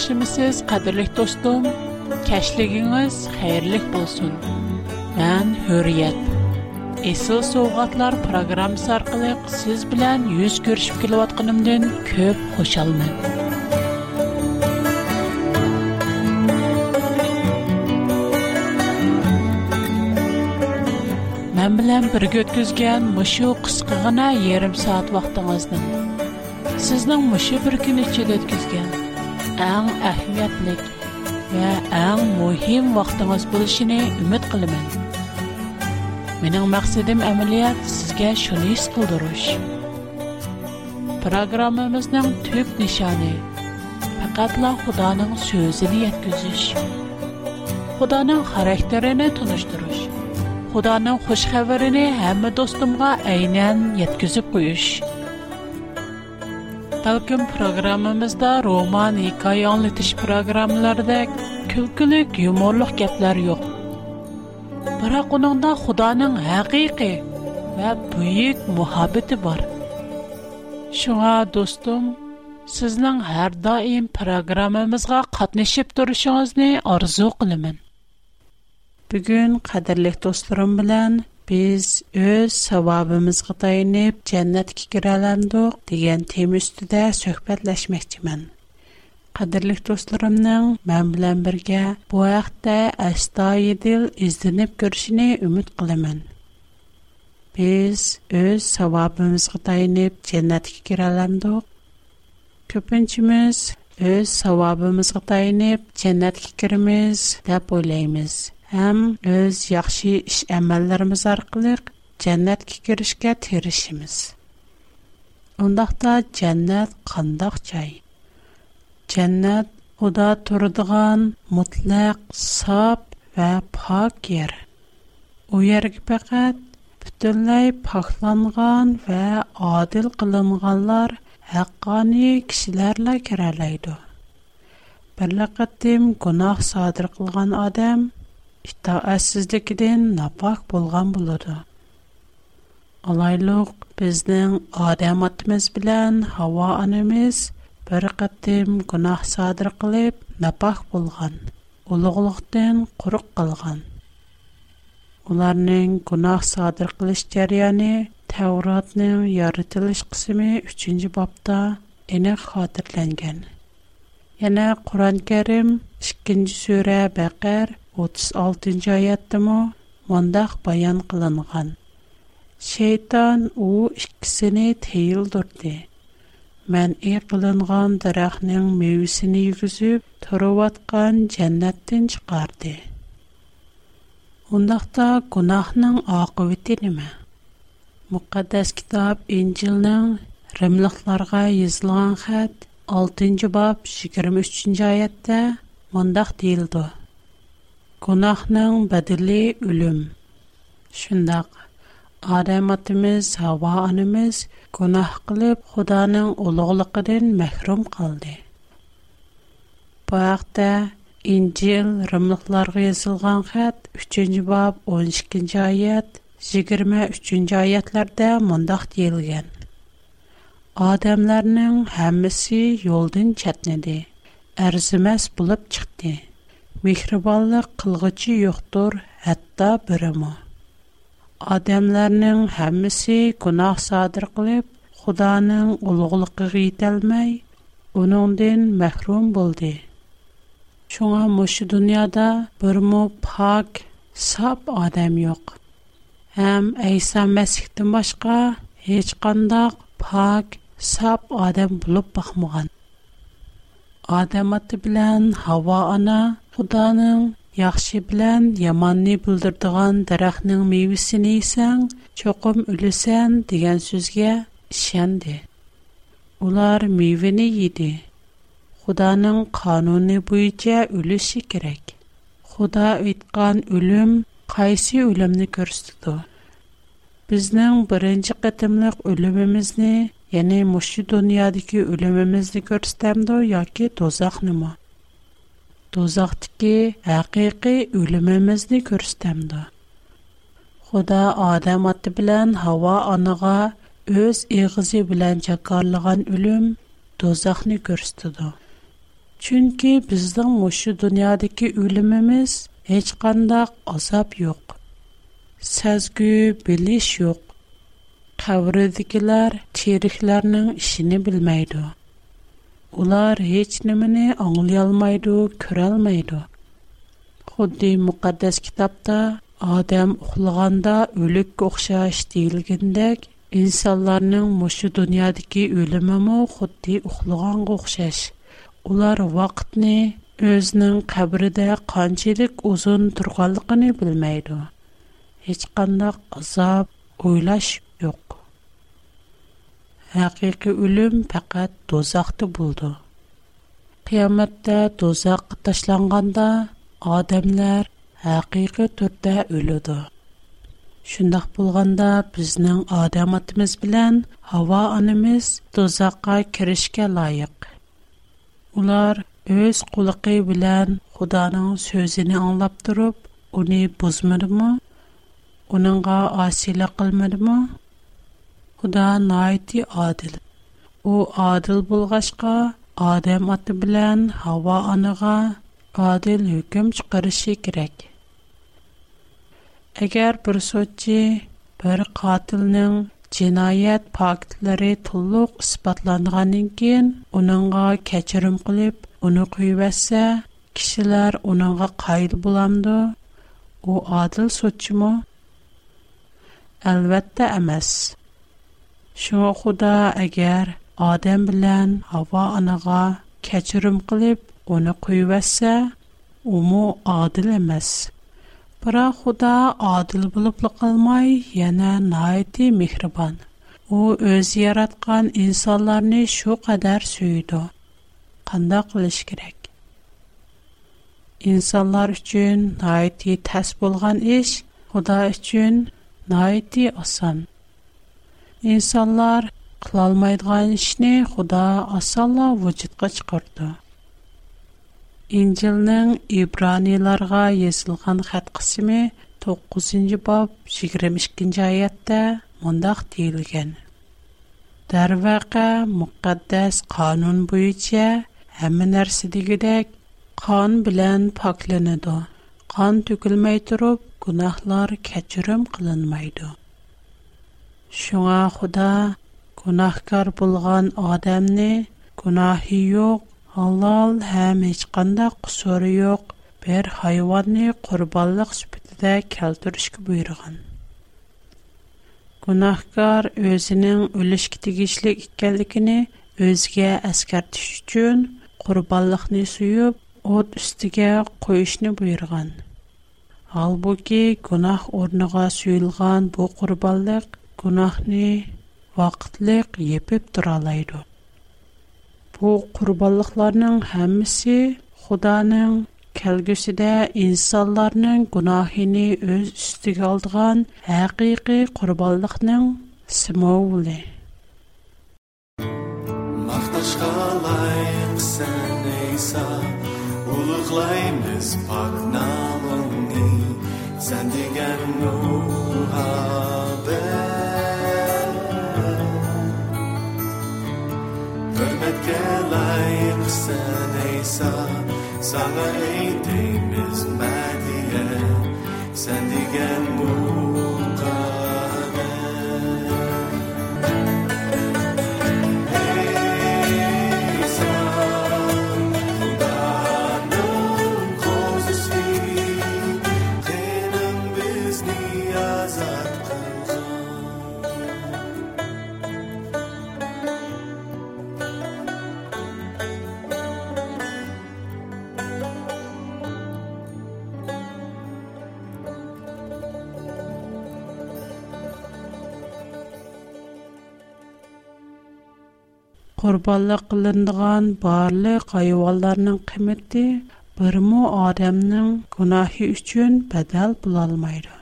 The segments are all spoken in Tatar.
yaxshimisiz qadrli do'stim kashligingiz xayrli bo'lsin man hurriyat Esıl Soğatlar programmasi orqali siz bilan yuz ko'rishib kelayotganimdan ko'p xushalman men bilan birga o'tkazgan mushu qisqagina yarim soat vaqtingizni sizning мұшы bir kun ішеді آن اهمیت نیک و آن مهم وقت مسپولشی نه امید قلمان. من اون مقصدم عملیات سگ شنیس کودروش. پروگرام مزندم توب نشانه. فقط لا خدا نم سوزنیت گزش. خدا نم خارهترینه تونست دروش. balkim programmamizda roman hikoya anglatish programmalardek kulkilik yumorliq gaplar yo'q biroq uningda xudoning haqiqiy va buyuk muhabbati bor shunga do'stim sizning har doim programmamizga qatnashib turishingizni orzu qilaman bugun qadrli do'stlarim bilan biz öz savabımızga tayanıp cennetki kiralandık degan tema üstüde söhbetleşmekçimen. Qadirlik dostlarımın, mən bilen birgə bu vaxtda əstayidil izlenip görüşini ümid qılaman. Biz öz savabımızga tayanıp cennetki kiralandık. Köpünçimiz öz savabımızga tayanıp cennetke kirimiz dep oylaymiz. Әм үз яхшы эш әмәлләребез аркылы дәннәткә киришкә тирешмиз. Ондакта дәннәт кандак чай. Дәннәт Худа турдыган мутлак, сап ва пак ер. У ерг пакат бүтүнлей пакланган ва адил кылынганлар хаккани кишилерле киралайды. Бирле кытым гунах садыр кылган адам – Ита, а сиздикен набах булган булыды. Алайлык безнең адамитмиз белән, һава анемиз бер кыттем гүнәһ садыр кылып, набах булган, улыгылыктан курык калган. Уларның гүнәһ садыр килиш җыяны Тавротның ярытлыш кысымы 3-нче бабында әнә хатırlанган. Яна Куран-Карим 2-нче 36-нчы аяттымы баян қылынған. Шейтан у иккисен тейил дурды. Мән и кылынган дарахнын мевисин йүзүп туруп жәннәттін жаннаттан чыгарды. Ондакта гунахнын акыбыты неме? Мукаддас китап Инжилнын Римлыкларга езілған қәт, 6-нчы бап 23-нчы аятта мондак Gunahnan badeli ölüm. Şondaq adamatimiz hawa animiz gunah qılıp Hudaning ulughlygidan mahrum boldi. Bu wagta Injil rimliklarga hat 3-nji bab 12-nji ayat 23-nji ayatlarda mondaq diligen. Adamlarning hammisi yoldan chatnidi. Ärzimas bolup chiqtı. Mihraballık qılğıcı yoqtır, hatta birimə. Adəmlərinin həməsi günah sadır qılıb, Xudanın ulugluğu ritelməy, onundən məhrum boldi. Şoğamış bu dünyada birmı pak sap adam yox. Həm Əysə məskitdən başqa heç qandaş pak sap adam bulub baxmığan. Adamat bilan hava ana Худаның яхшы белән яманны бүлдердегән дарахның мейвесен исәң, чокым үлесән дигән сүзгә ишәнде. Улар мейвене иде. Худаның кануны буйча үлеше кирәк. Худа үйткан үлем кайсы үлемне күрсәтте? Безнең беренче кытымлык үлемебезне, яни мушы дөньядагы үлемебезне күрсәтәмдо яки тозакнымы? do'zaxdagi haqiqiy o'limimizni ko'rsatamdi xudo odam oti bilan havo oniga o'z eg'izi bilan jakorlagan o'lim do'zaxni ko'rsatdi chunki bizning mushu dunyodagi o'limimiz hech qandaq azob yo'q sazgu bilish yo'q qabridagilar cheriklarning ishini bilmaydi ular hech nimani anglayolmaydi, ko'rolmaydi. Xuddi muqaddas kitobda odam uxlaganda o'likka o'xshash deyilgandek, insonlarning mushu dunyodagi o'limimi xuddi uxlaganga o'xshash. Ular vaqtni o'zining qabrida qanchalik uzun turganligini bilmaydi. Hech qanday azob, o'ylash Һақиқи өлүм фаҡат дозаҡты булды. Kıyametҙә дозаҡ ташланғанда, адамлар һақиҡи төттә өлүдө. Шундох булғанда, безнең адам атımız билән һава анemiz дозаҡҡа киришке лайыҡ. Улар өз ҡулыҡы билән Худаның сөзине анлап торып, уни бузмыдымо? Унанға асилә Quda naiti adil. U adil bulgashka, Adem atibilen hava aniga, Adil hukum chukarishi kirek. Eger bir sochi, Bir katilnin cinayet pakitleri tulluk ispatlandgan ingin, Unanga kechirim qilip, Unu kuyubese, Kishilar unanga kayil bulamdo, U adil sochi mo? Elvetta Шуңа Худа әгәр Адам белән Хава анага кечирим кылып, аны куйвәсә, уму адил эмас. Бара Худа адил булып калмай, яна найти мехрибан. u o'z yaratgan insonlarni shu qadar suydi qandoq qilish kerak insonlar uchun noiti tas bo'lgan ish xudo uchun noiti oson Иnsanlar qılalmaydığı işni Xuda asalla vücuda çıxartdı. İncilning İbraniyalarga yəslən xətqisimi 9-cı bab 22-ci ayətdə mondaq deyilir ki. Darvaqə müqəddəs qanun boyunca hər nəsədikidək qan bilan poklanıdı. Qan tökülməy turub günahlar Шуңа Худа гунахкар булган адамны гунахи юк, халал һәм һеч кандай кусуры бер хайванны курбанлык сүпетидә калтырышкә буйрыган. Гунахкар өзенең үлеш китегичлек икәнлегенә өзгә әскәр төш өчен курбанлыкны суеп, от үстигә куешне буйрыган. Албуки гунах орныга суелган бу курбанлык Құнақының вақытлық епіп тұралайды. Бұл құрбалықларының әмісі Құданың кәлгісі де инсаларының өз үстігі алдыған әқиқи құрбалықның Сымауылы. Мақташқа лайық сәне са, Ұлық лайыңыз пақнамынды, Сәндеген ұлға. met kärlek sen ej sa, sa qurbanla qılındığan barlıq qayıbaların qimmeti bir mu adamның gunahi üçjän bedel bulalmaydı.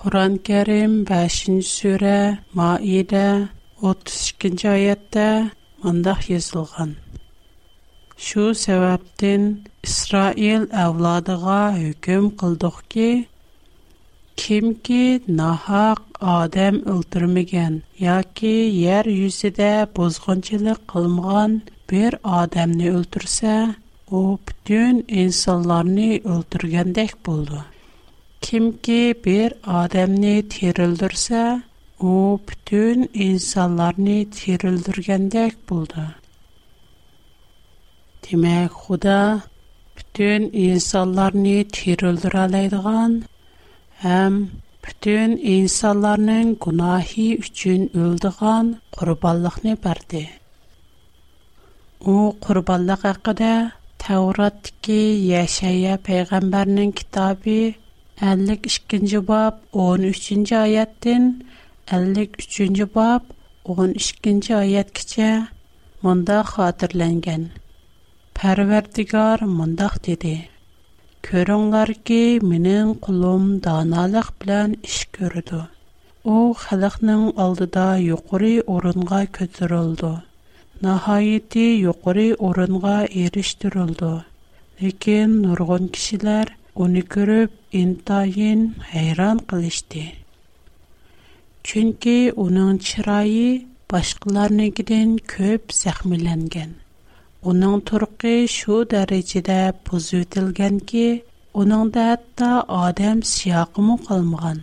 Qur'an-Kärim 5-nçe süra Maida 32-nçe ayetdə məndə yazılğan. Şu səbəbdən İsrail avladığığa hüqum qıldıq ki kimki nahaq адам ұлтырмиген, яки, ер юсиде бозғанчили қылмған бір адамны ұлтырсе, о бүтюн инсаларни ұлтыргендек болды. Кимки бір адамны тир ұлтырсе, о бүтюн инсаларни тир ұлтыргендек болды. Димек, худа бүтюн инсаларни тир ұлтыргендеган, ам bütün insanların günahı üçün öldüğən qurbanlıqni verdi. O qurbanlıq haqqında Tavratdakı Yaşaya peyğəmbərinin kitabı 52-ci bab 13-cü ayətdən 53-cü bab 12-ci ayətgəcə munda xatırlanğan. Pərverdigar mundaq dedi: Көрөңлар ки, менен кулум даналык белән иш көрдү. У халыкның алдыда юқуры орынга көтүрүлдү. Нахайети юқуры орынга эриштүрүлдү. Лекин нургон кишилер уни көрүп, интайын хайран кылышты. Чүнки унун чырайы башкаларныкыдан көп сахмиленген. Onun turqi şu dərəcədə pozitilgən ki, onun da hətta adam siyaqı mı qalmıqan.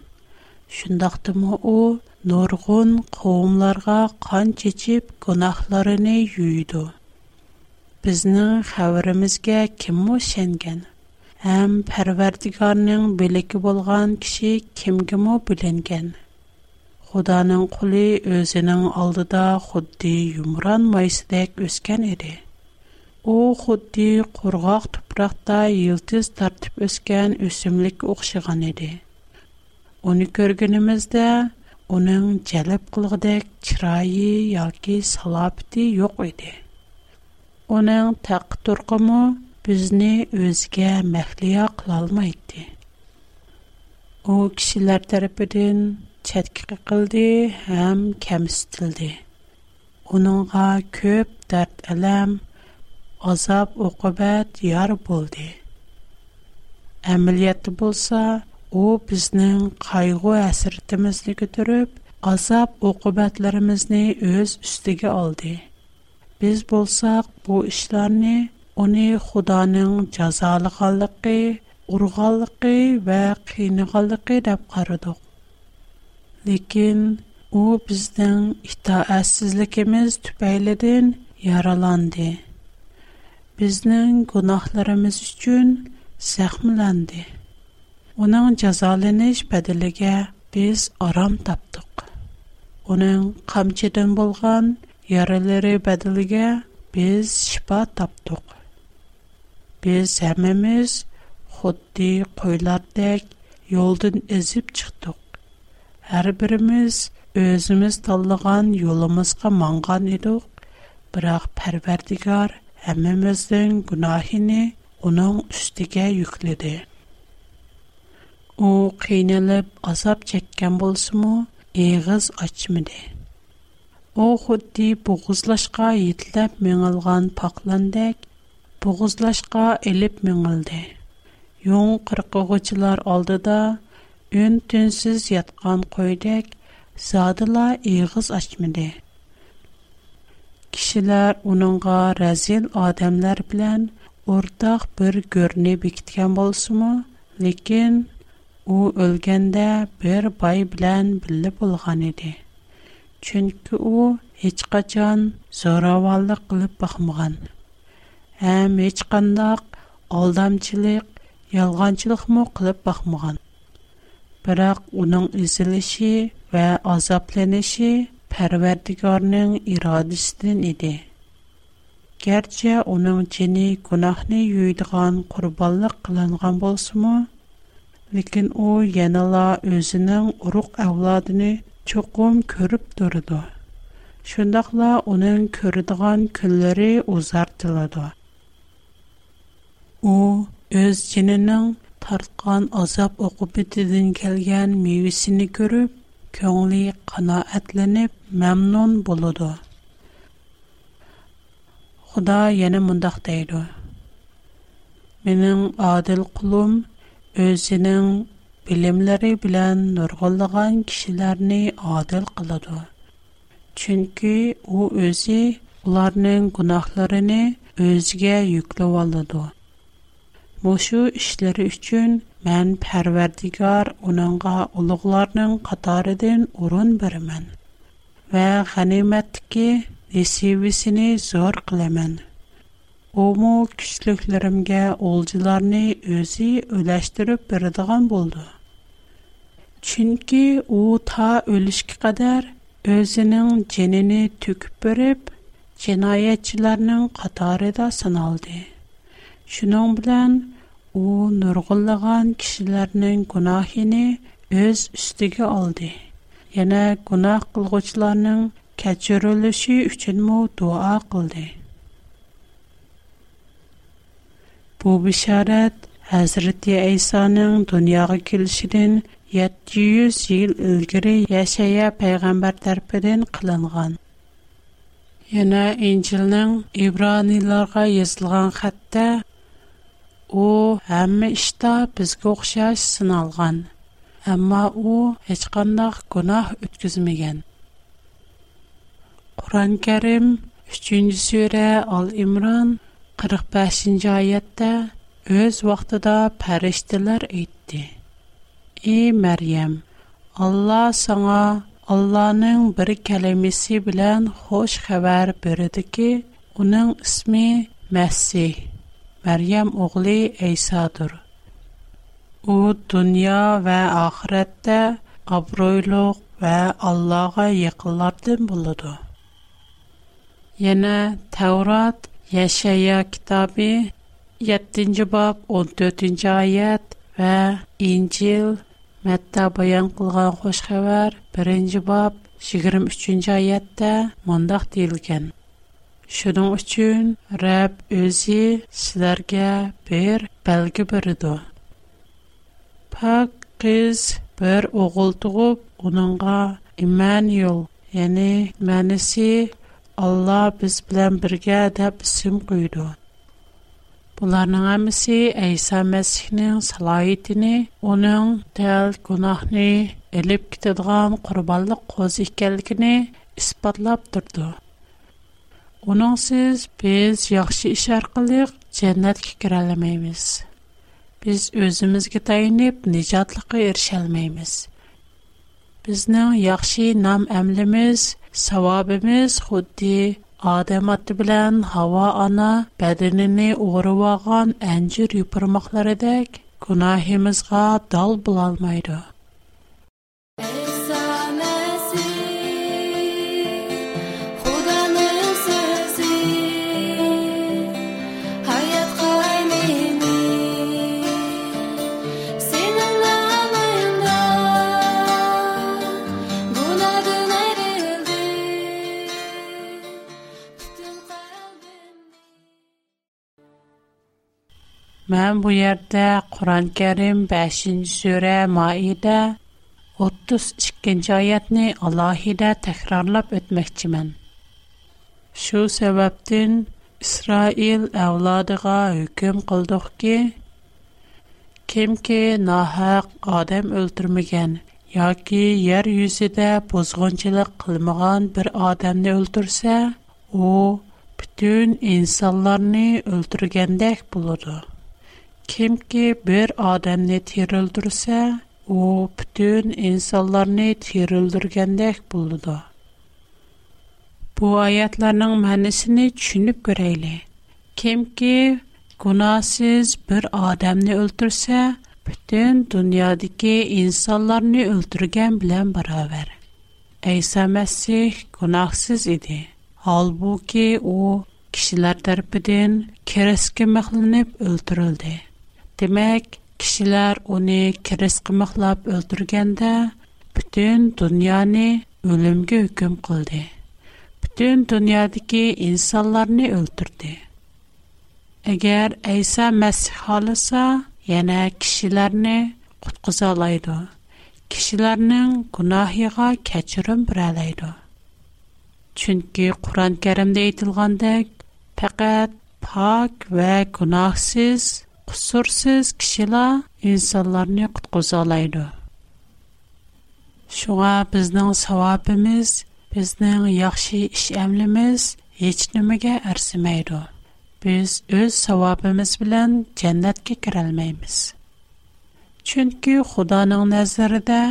Şundaqdı mı o, nurğun qoğumlarға qan çeçib qonaqlarını yuydu. Bizni xəvrimizga kim mu şəngən? Əm pərvərdigarının beləki bolğan kişi kim kim o bilengən? quli özünün aldıda xuddi yumran maysidək öskən edi. Ұу ғудді қургақ тупрақта үлдіз тартип өскен өсімлік ұхшыған иди. Оны көргенімізді оның кәліп қылғды кирайи, ялки, салапти йоқ иди. Оның тақ турғыму бізні өзге мәхлия қылалма ідди. Ұу кішилар тарапидын чадкиқы қылди хэм кәмістілди. Оныңа көп дарт әлем azob uqubat yar bo'ldi amaliyotda bo'lsa u bizning qayg'u hasratimizni ko'tarib azob uqubatlarimizni o'z ustiga oldi biz bo'lsak bu ishlarni uni xudoning jazolaganligi urg'anligi va qiynag'anligi deb qaradik lekin u bizning itoatsizligimiz tufaylidan yaralandi bizning gunohlarimiz uchun zahmlandi. Оның жазаланыш бәділіге biz aram tapdıq. Оның қамчыдан болған яралары бәділіге biz шипа таптық. Biz әміміз xuddi qo'ylardek yo'ldan ezib chiqdik. Har birimiz o'zimiz tanlagan yo'limizga mangan edik, biroq Parvardigor – әммәстән гүнаһине уның үстигә йөкләде. У кыйналып, асап çekкән булсымы, эгыз ачмыды. У хәттә бугызлашқа йитлеп мәңәлгән пакландек, бугызлашқа элеп мәңәлде. Йон 40 гүчләр алдыда, 10 көнсез яткан койдек, садылар эгыз кишILAR уның гәразел адамлар белән ортақ бер görнә бик иткән булсымы, ләкин ул өлгәндә бер пай белән билеп булган иде. Чөнки ул hiç качан сораваллык кылып бакмаган, һәм hiç кانداк алдамчылык, ялганчылык мо кылып бакмаган. Бирақ уның иселеше və Pərverdigarının iradisinin idi. Gerçi onun cini günahını yuyduğun kurballık kılangan bolsa mı? Lekin o yanıla özünün uruk evladını çoğum körüp durdu. Şundakla onun körüdüğün külleri uzartıladı. O öz cininin tartkan azap okupitidin kelgen meyvesini körüp, köni qanaatlanyp mamnun boldu. Huda ýene mundak deýdi. Menim adil qulum özüniň bilimleri bilen dorguldygan kişiläni adil qyldy. Çünki o özü ularyň gunahlaryny özge ýükleýärdi. Bu şu işleri üçin Mən Pərverdigar onunğa uluqlarının qatarıdan orun verəmən və ғənimətdəki nisibisini zor qıləmən. Omu küçlüklərimə olcularını özü öləşdirib verdigan boldu. Çünki o ta ölüşkə qədər özünün cinini tüküb verib, cinayətçilərinin qatarıda sınaldı. Şunun bilən, u nurg'unlagan kishilarning gunohini o'z ustiga oldi yana gunoh qilg'uvchilarning kechirilishi uchunmi duo qildi bu bisharat hazrati aysoning dunyoga kelishidan 700 yil ilgari yashaya payg'ambar tarafidan qilingan yana injilning ibroniylarga yozilgan xatda О һәм мәшта безгә охшаш сыналган, әмма ул һечқанга гынаһ үткәзмигән. Оранкәрәм 3-нче сүре, ол Имран 45-нче аятта үз вакытында фәришталәр әйтти: "И Мәрйем, Алла саңа Алланың бер сәлемесе белән яхшы хәбар бирде ки, унинг исме Мәсси". Məryəm oğlu İsa'dır. O dünya və axirətdə abroyluq və Allah'a yaxınlardan buludu. Yana Tevrat Yaşaya kitabı 7-ci bab 14-cü ayət və İncil Mətta bayan qılğan xoş xəbər 1-ci bab 23-cü ayətdə mondaq deyilgən. Şunun üçün Rəbb özü sizlərə bir bəlgi biridir. Pak qız bir oğul doğub, onunğa İmmanuel, yəni mənisi Allah biz bilən birgə dəb isim qoydu. Bunların hamısı İsa Məsihinin səlahiyyətini, onun dəl günahını elib getirdiğin qurbanlıq qoz ikənligini isbatlab durdu. Onun siz biz yaxşı iş arqılıq cənnətə girə bilməyimiz. Biz özümüzə təyinib nicatlığa erişə bilməyimiz. Biznin yaxşı nam əmlimiz, savabımız xuddi Adəm atə ilə hava ana bədənini uğurvağan əncir yuparmaqlarıdək günahımızğa dal bulalmaydı. Mən bu yerdə Quran-Kərim 5-ci surə Maidə 32-ci ayətni alohida təkrarlab ötməkçimən. Şu səbəbdən İsrail əvladığa hökm qıldıq ki, kimki nahaq adam öldürməyən yoki yer yüzüdə bozğunçuluq qılmağan bir adamni öldürsə, o bütün insanlarni öldürgəndək buludu. kimki bir odamni terildirsa u butun insonlarni terildirgandek bo'ladi bu oyatlarning ma'nisini tushunib ko'raylik kimki gunohsiz bir odamni o'ldirsa butun dunyodagi insonlarni o'ldirgan bilan barobar ayso masih gunohsiz edi holbuki u kishilar tarafidan kerasga mixlanib o'ldirildi Demək, kişilər onu kiris qımaqlab öldürgəndə bütün dünyanı ölümgə hüküm qıldı. Bütün dünyadakı insanlarını öldürdü. Əgər İsa Məsih halısa, yana kishilarni qutqiza oladi kishilarning gunohiga kechirim biralaydi chunki qur'oni karimda aytilgandek faqat pok va gunohsiz resources kişiler insanlarны куткызалайды Шуңа безнең савабыбыз, безнең яхшы эш әмләбез, һеч нимәгә арсымайды Без ул савабыбыз белән дәннәткә керәлмейм Без чөнки Худаның назарында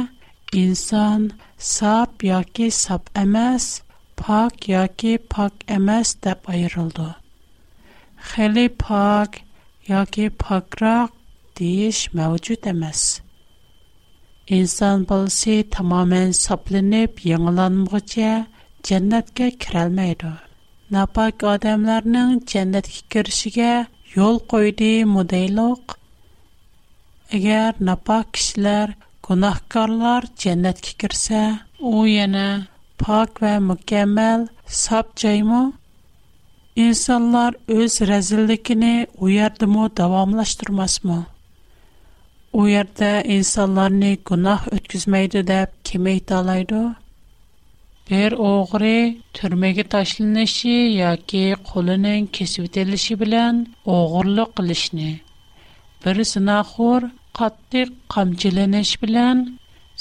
инсан сап яки сап ئەمەس, пак яки пак ئەمەس дип айрылды Хәли пак yoki pokroq deyish mavjud emas. Inson bolasi tamoman soplanib, yangilanmoqcha jannatga kirolmaydi. napok odamlarning jannatga kirishiga yo'l qo'ydi mudayloq. Agar napok kishilar, gunohkorlar jannatga kirsa, u yana pok va mukammal sop joymi? İnsanlar öz rezillikini o yerde mu davamlaştırmaz mı? O yerde insanlarını günah ötküzmeydi deyip kime iddialaydı? Bir oğri türmege taşlanışı yoki qo'lining kesib etilishi bilan o'g'irlik qilishni bir sinaxo'r qattiq qamchilanish bilan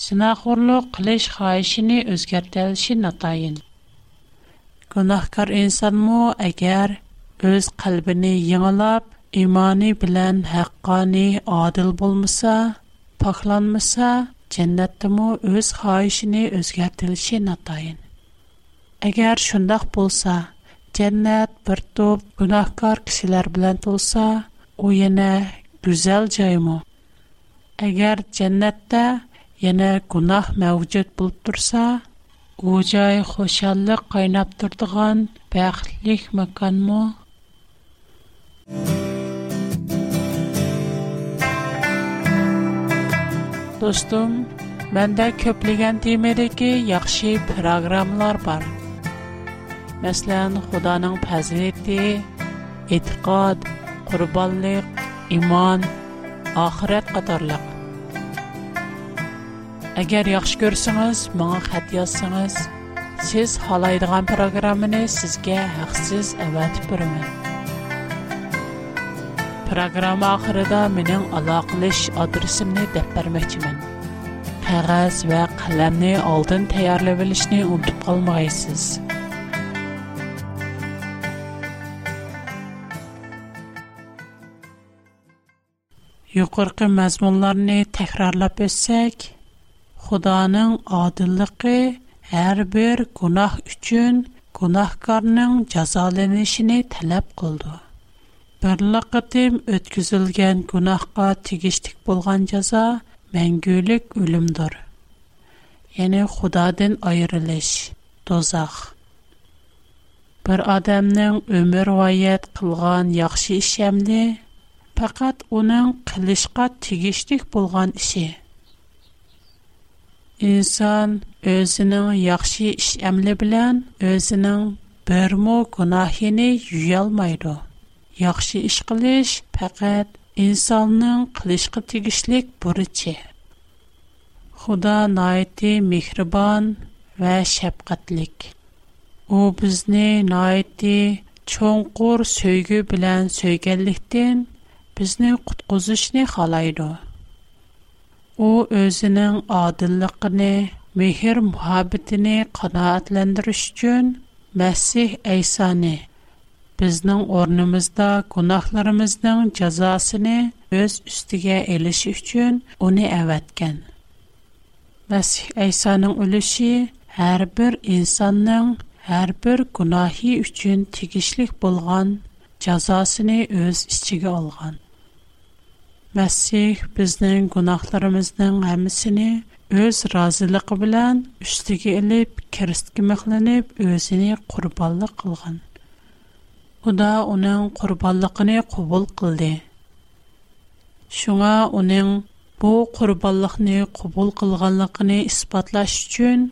sinaxo'rlik qilish xohishini o'zgartirishi notayin Günahkar insanmı, əgər öz qalbini yığılıb, imani bilən haqqani adil bulmasa, paxlanmasa, cənnətdəmi öz xahişini özgərtilişi natayın. Əgər şundaq bolsa, cənnət bir top günahkar kişilər bilən tolsa, o yenə gözəl caymı. Əgər cənnətdə yenə günah mövcud bulub dursa, У чае хушанлык кайнап турдыган бәхетлек мәканмы? Достым, мендә көплегән тема диге яхшы программалар бар. Мәсәлән, Худаның пәзрифте, итиқад, курбанлык, иман, ахырет кадәрлек Agar yaxshi ko'rsangiz, menga xat yozsangiz, siz xohlaydigan programmani sizga haqsiz avatib beraman. Programma oxirida mening aloqalash adresimni deb bermoqchiman. Qog'oz va qalamni oldin tayyorlab olishni unutib qolmaysiz. Yuqorqi mazmunlarni takrorlab o'tsak, Худаның адиллығы әрбір бір гунах үчін гунахкарның жазаленішіні тәләп қылды. Бірліқ әтім өткізілген кұнаққа тегіштік болған жаза мәңгілік өлімдір. Яны Худадын айырылыш, дозақ. Бір адамның өмір вайет қылған яқшы ішемді, пақат оның қылышқа тегіштік болған іші. inson o'zining yaxshi ish amli bilan o'zining birmu gunohini yuyolmaydi yaxshi ish qilish faqat insonning qilishga tegishlik burchi xudo noiti mehribon va shafqatlik u bizni noiti cho'nqur so'ygi bilan so'yganlikdan bizni qutqizishni xohlaydi u o'zining odilligini mehr muhabbatini qanoatlantirish uchun masih aysoni bizning o'rnimizda gunohlarimizning jazosini o'z ustiga elishi uchun uni avatgan masih aysoning ulushi har bir insonning har bir gunohi uchun tegishlik bo'lgan jazosini o'z ichiga olgan Мәсіх біздің гунахларымыздың әмісіні өз разылығы білән үштігі іліп, керістігі мұхланып, өзіні құрбалық қылған. Құда оның құрбалықыны құбыл қылды. Шуңа оның бұ құрбалықыны құбыл қылғанлықыны іспатлаш үшін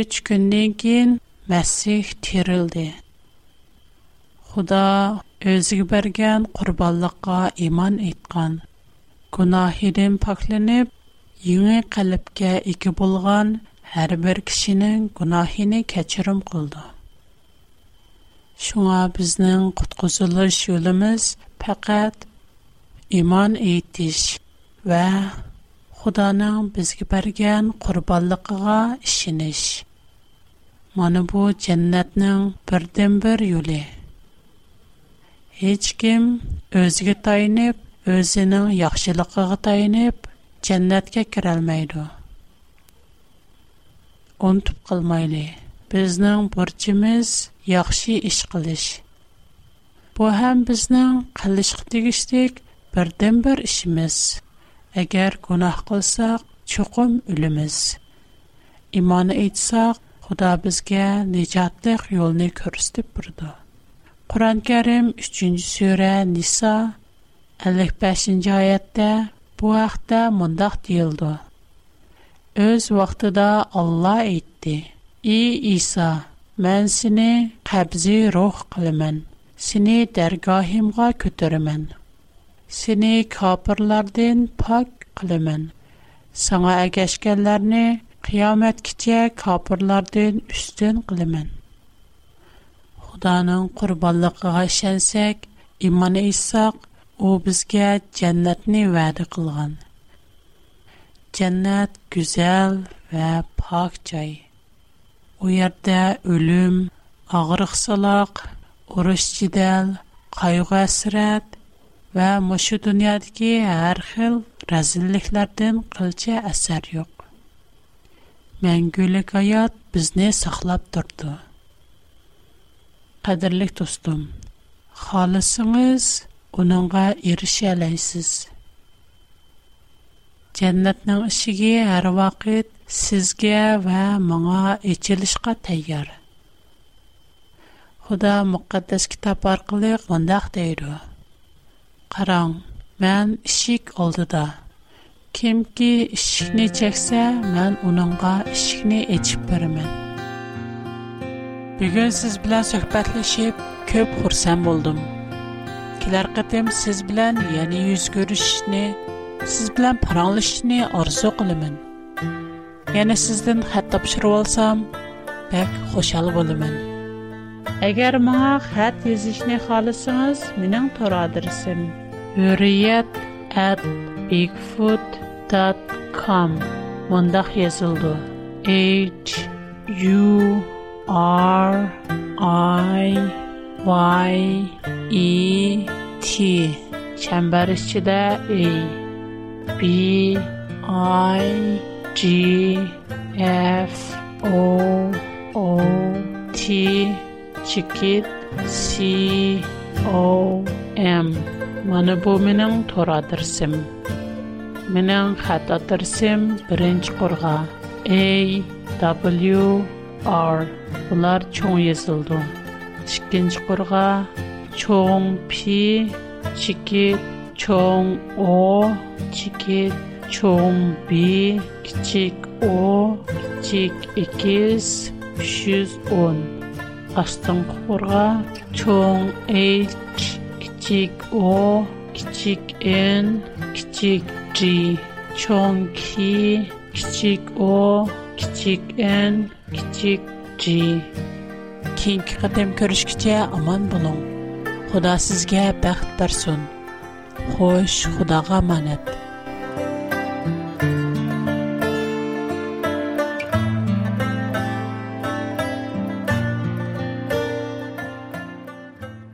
үш күннен кейін мәсіх терілді. Құда өзігі берген құрбалыққа иман айтқан. Гуна хедем пахлене йынгә калпкә ике булган һәрбер кешенин гунаһын кечүрәм голды. Шуңа безнең قутқусылычылы шулымыз фаҡат иман итү эш һәм Аллаһның безгә бергән ҡурбанлыҡыға ишин bu Моны бу дженнәтне берҙембер юле. һеч ким өҙгә o'zining yaxshiligiga tayinib jannatga kirolmaydi unutib qilmayli bizning burchimiz yaxshi ish qilish bu ham bizning qilishga tegishlik birdən bir ishimiz agar gunoh qilsak chuqum ölümüz. imon etsaq, Xuda bizga nijotliq yolunu ko'rsatib turdi quran karim 3 sura nisa 55-йа аятта, Бу ахта мундах дийылду. Өз вақтыда Алла айтти. И Иса, мен сіни қабзи рух қылымэн, Сіни даргахимға көтірімэн, Сіни капырлардин пак қылымэн, Саңа әгэшкәрләрни, Қиямэт ките капырлардин үстін қылымэн. Худанын қурбаллықа шэнсек, Иманы исақ, u bizga jannatni va'da qilgan jannat go'zal va pok joy u yerda o'lim og'riqsaloq urush jidal qayg'u hasrat va mushu dunyodagi har xil razilliklardan qilcha asar yo'q Мәңгүлік аят бізне сақлап тұрды. Қадірлік тұстым, қалысыңыз uningga erisha olasiz jannatning ishigi har vaqt sizga va menga ochilishga tayyor xudo muqaddas kitob orqali bundoq deydi qarang man ishik oldida kimki ishikni cheksa man uningga ishikni ochib beraman bugun siz bilan suhbatlashib ko'p xursand bo'ldim kilar qatim siz bilan yana yuz ko'rishishni siz bilan paranglashishni orzu qilaman yana sizdan xat topshirib olsam bak xushal bo'laman agar maa xat yozishni xohlasangiz mening tor adresim huriyat at yozildi h u r i y e t çəmbər içində e b i g f o o t çikit c o m mənə bu mənim tor adresim mənim xat birinci qurğa a w r bunlar çox yazıldı chicken chukurga, chong pi, chicken chong o, chicken chong b, kichik o, kichik ikis, shoes on. Astan chukurga, chong h, kichik o, kichik n, kichik g, chong k, kichik o, kichik n, kichik g. keyingi qadam ko'rishgacha omon bo'ling xudo sizga baxt bersin xo'sh xudoga omonat